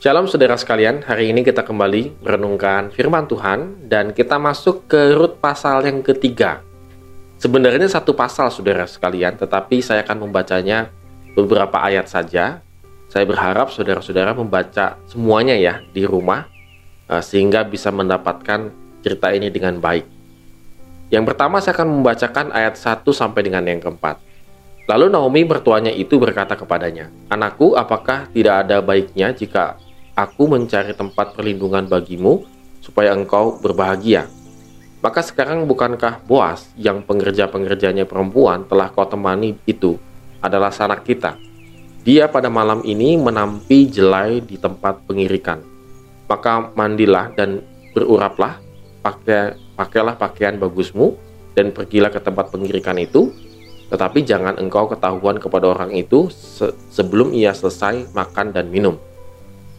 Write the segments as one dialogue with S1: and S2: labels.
S1: Shalom saudara sekalian, hari ini kita kembali merenungkan firman Tuhan dan kita masuk ke Rut pasal yang ketiga. Sebenarnya satu pasal saudara sekalian, tetapi saya akan membacanya beberapa ayat saja. Saya berharap saudara-saudara membaca semuanya ya di rumah eh, sehingga bisa mendapatkan cerita ini dengan baik. Yang pertama saya akan membacakan ayat 1 sampai dengan yang keempat. Lalu Naomi mertuanya itu berkata kepadanya, Anakku, apakah tidak ada baiknya jika aku mencari tempat perlindungan bagimu supaya engkau berbahagia. Maka sekarang bukankah Boas yang pengerja-pengerjanya perempuan telah kau temani itu adalah sanak kita. Dia pada malam ini menampi jelai di tempat pengirikan. Maka mandilah dan beruraplah, pakai pakailah pakaian bagusmu dan pergilah ke tempat pengirikan itu. Tetapi jangan engkau ketahuan kepada orang itu se sebelum ia selesai makan dan minum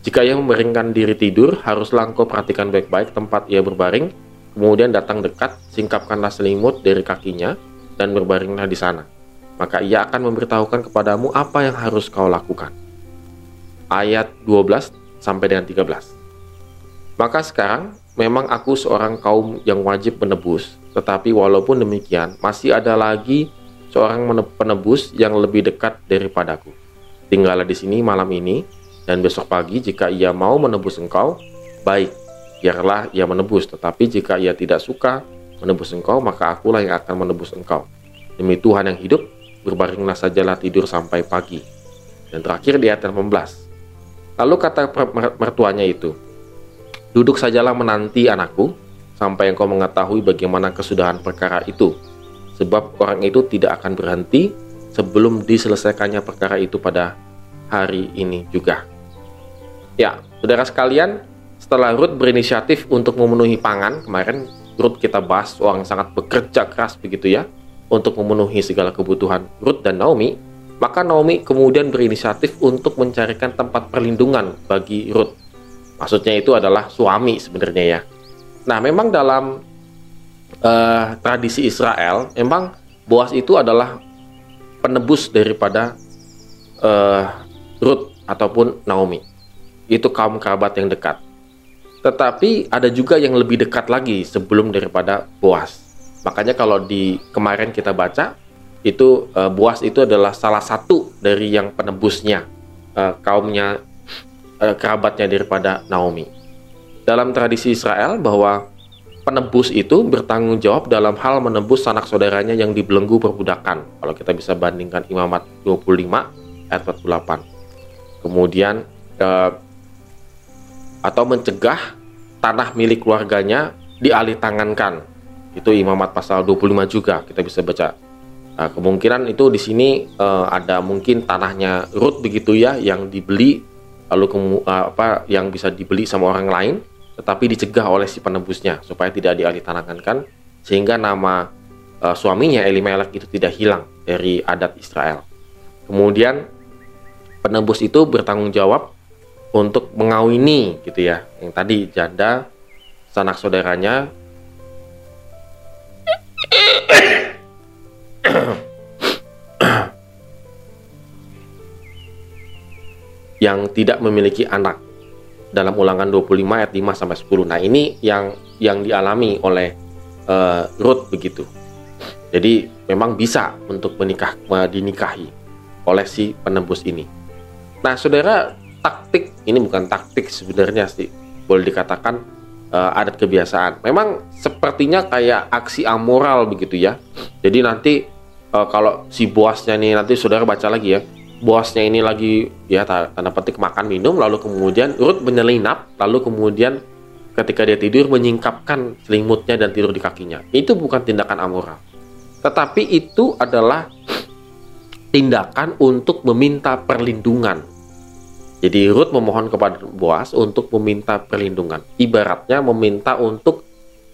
S1: jika ia memeringkan diri tidur, haruslah engkau perhatikan baik-baik tempat ia berbaring, kemudian datang dekat, singkapkanlah selimut dari kakinya, dan berbaringlah di sana. Maka ia akan memberitahukan kepadamu apa yang harus kau lakukan. Ayat 12 sampai dengan 13. Maka sekarang memang aku seorang kaum yang wajib menebus, tetapi walaupun demikian masih ada lagi seorang penebus yang lebih dekat daripadaku. Tinggallah di sini malam ini, dan besok pagi jika ia mau menebus engkau, baik, biarlah ia menebus. Tetapi jika ia tidak suka menebus engkau, maka akulah yang akan menebus engkau. Demi Tuhan yang hidup, berbaringlah sajalah tidur sampai pagi. Dan terakhir di ayat 18. Lalu kata mertuanya itu, Duduk sajalah menanti anakku, sampai engkau mengetahui bagaimana kesudahan perkara itu. Sebab orang itu tidak akan berhenti sebelum diselesaikannya perkara itu pada hari ini juga. Ya, saudara sekalian, setelah Ruth berinisiatif untuk memenuhi pangan, kemarin Ruth kita bahas orang sangat bekerja keras begitu ya, untuk memenuhi segala kebutuhan Ruth dan Naomi, maka Naomi kemudian berinisiatif untuk mencarikan tempat perlindungan bagi Ruth. Maksudnya itu adalah suami sebenarnya ya. Nah, memang dalam uh, tradisi Israel, memang Boas itu adalah penebus daripada uh, Ruth ataupun Naomi itu kaum kerabat yang dekat. Tetapi ada juga yang lebih dekat lagi sebelum daripada Boas. Makanya kalau di kemarin kita baca itu uh, Boas itu adalah salah satu dari yang penebusnya uh, kaumnya uh, kerabatnya daripada Naomi. Dalam tradisi Israel bahwa penebus itu bertanggung jawab dalam hal menebus sanak saudaranya yang dibelenggu perbudakan. Kalau kita bisa bandingkan Imamat 25 ayat 48. Kemudian atau mencegah tanah milik keluarganya dialih tangankan. Itu Imamat pasal 25 juga kita bisa baca. Nah, kemungkinan itu di sini uh, ada mungkin tanahnya Ruth begitu ya yang dibeli lalu kemu, uh, apa yang bisa dibeli sama orang lain tetapi dicegah oleh si penebusnya supaya tidak dialih tangankan sehingga nama uh, suaminya Elimelek itu tidak hilang dari adat Israel. Kemudian penebus itu bertanggung jawab untuk mengawini gitu ya yang tadi janda sanak saudaranya yang tidak memiliki anak dalam ulangan 25 ayat 5 sampai 10. Nah, ini yang yang dialami oleh uh, Ruth begitu. Jadi memang bisa untuk menikah dinikahi oleh si penembus ini. Nah, Saudara, taktik. Ini bukan taktik sebenarnya sih boleh dikatakan uh, adat kebiasaan. Memang sepertinya kayak aksi amoral begitu ya. Jadi nanti uh, kalau si bosnya nih nanti saudara baca lagi ya. Bosnya ini lagi ya tanda petik makan minum lalu kemudian urut menyelinap lalu kemudian ketika dia tidur menyingkapkan selimutnya dan tidur di kakinya. Itu bukan tindakan amoral. Tetapi itu adalah tindakan untuk meminta perlindungan jadi Ruth memohon kepada Boas untuk meminta perlindungan. Ibaratnya meminta untuk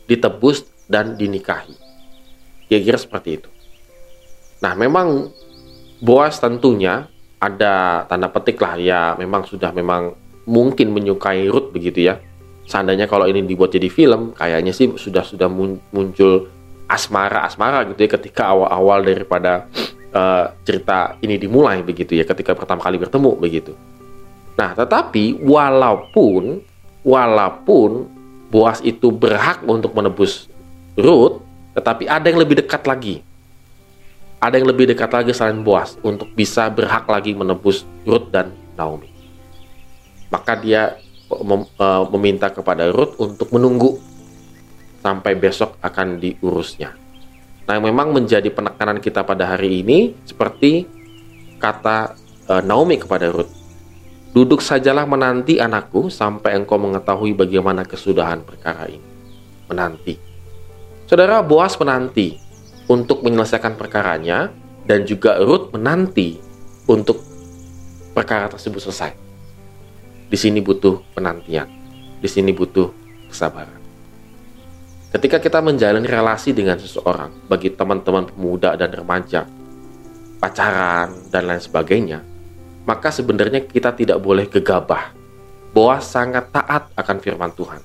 S1: ditebus dan dinikahi. Kira-kira seperti itu. Nah, memang Boas tentunya ada tanda petik lah ya, memang sudah memang mungkin menyukai Ruth begitu ya. Seandainya kalau ini dibuat jadi film, kayaknya sih sudah sudah muncul asmara-asmara gitu ya ketika awal-awal daripada uh, cerita ini dimulai begitu ya, ketika pertama kali bertemu begitu. Nah, tetapi walaupun walaupun Boas itu berhak untuk menebus Ruth, tetapi ada yang lebih dekat lagi. Ada yang lebih dekat lagi selain Boas untuk bisa berhak lagi menebus Ruth dan Naomi. Maka dia mem uh, meminta kepada Ruth untuk menunggu sampai besok akan diurusnya. Nah, yang memang menjadi penekanan kita pada hari ini seperti kata uh, Naomi kepada Ruth. Duduk sajalah menanti anakku sampai engkau mengetahui bagaimana kesudahan perkara ini. Menanti. Saudara Boas menanti untuk menyelesaikan perkaranya dan juga Ruth menanti untuk perkara tersebut selesai. Di sini butuh penantian. Di sini butuh kesabaran. Ketika kita menjalani relasi dengan seseorang, bagi teman-teman pemuda dan remaja, pacaran, dan lain sebagainya, maka sebenarnya kita tidak boleh gegabah. Boas sangat taat akan firman Tuhan.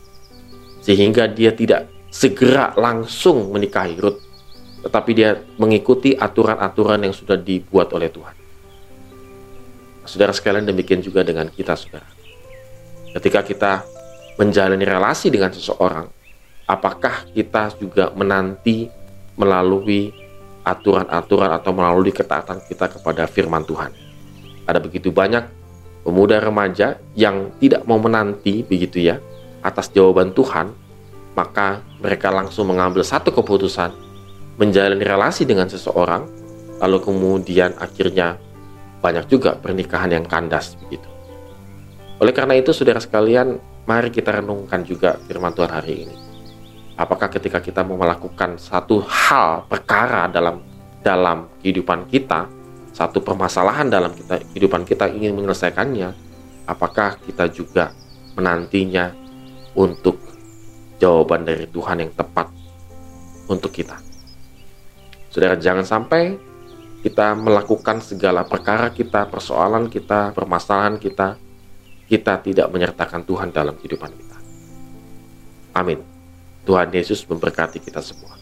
S1: Sehingga dia tidak segera langsung menikahi Ruth, tetapi dia mengikuti aturan-aturan yang sudah dibuat oleh Tuhan. Saudara sekalian demikian juga dengan kita, saudara. Ketika kita menjalani relasi dengan seseorang, apakah kita juga menanti melalui aturan-aturan atau melalui ketaatan kita kepada firman Tuhan. Ada begitu banyak pemuda remaja yang tidak mau menanti begitu ya atas jawaban Tuhan, maka mereka langsung mengambil satu keputusan menjalani relasi dengan seseorang, lalu kemudian akhirnya banyak juga pernikahan yang kandas begitu. Oleh karena itu, saudara sekalian, mari kita renungkan juga firman Tuhan hari ini apakah ketika kita mau melakukan satu hal perkara dalam dalam kehidupan kita satu permasalahan dalam kita kehidupan kita ingin menyelesaikannya apakah kita juga menantinya untuk jawaban dari Tuhan yang tepat untuk kita? Saudara jangan sampai kita melakukan segala perkara kita persoalan kita permasalahan kita kita tidak menyertakan Tuhan dalam kehidupan kita. Amin. Tuhan Yesus memberkati kita semua.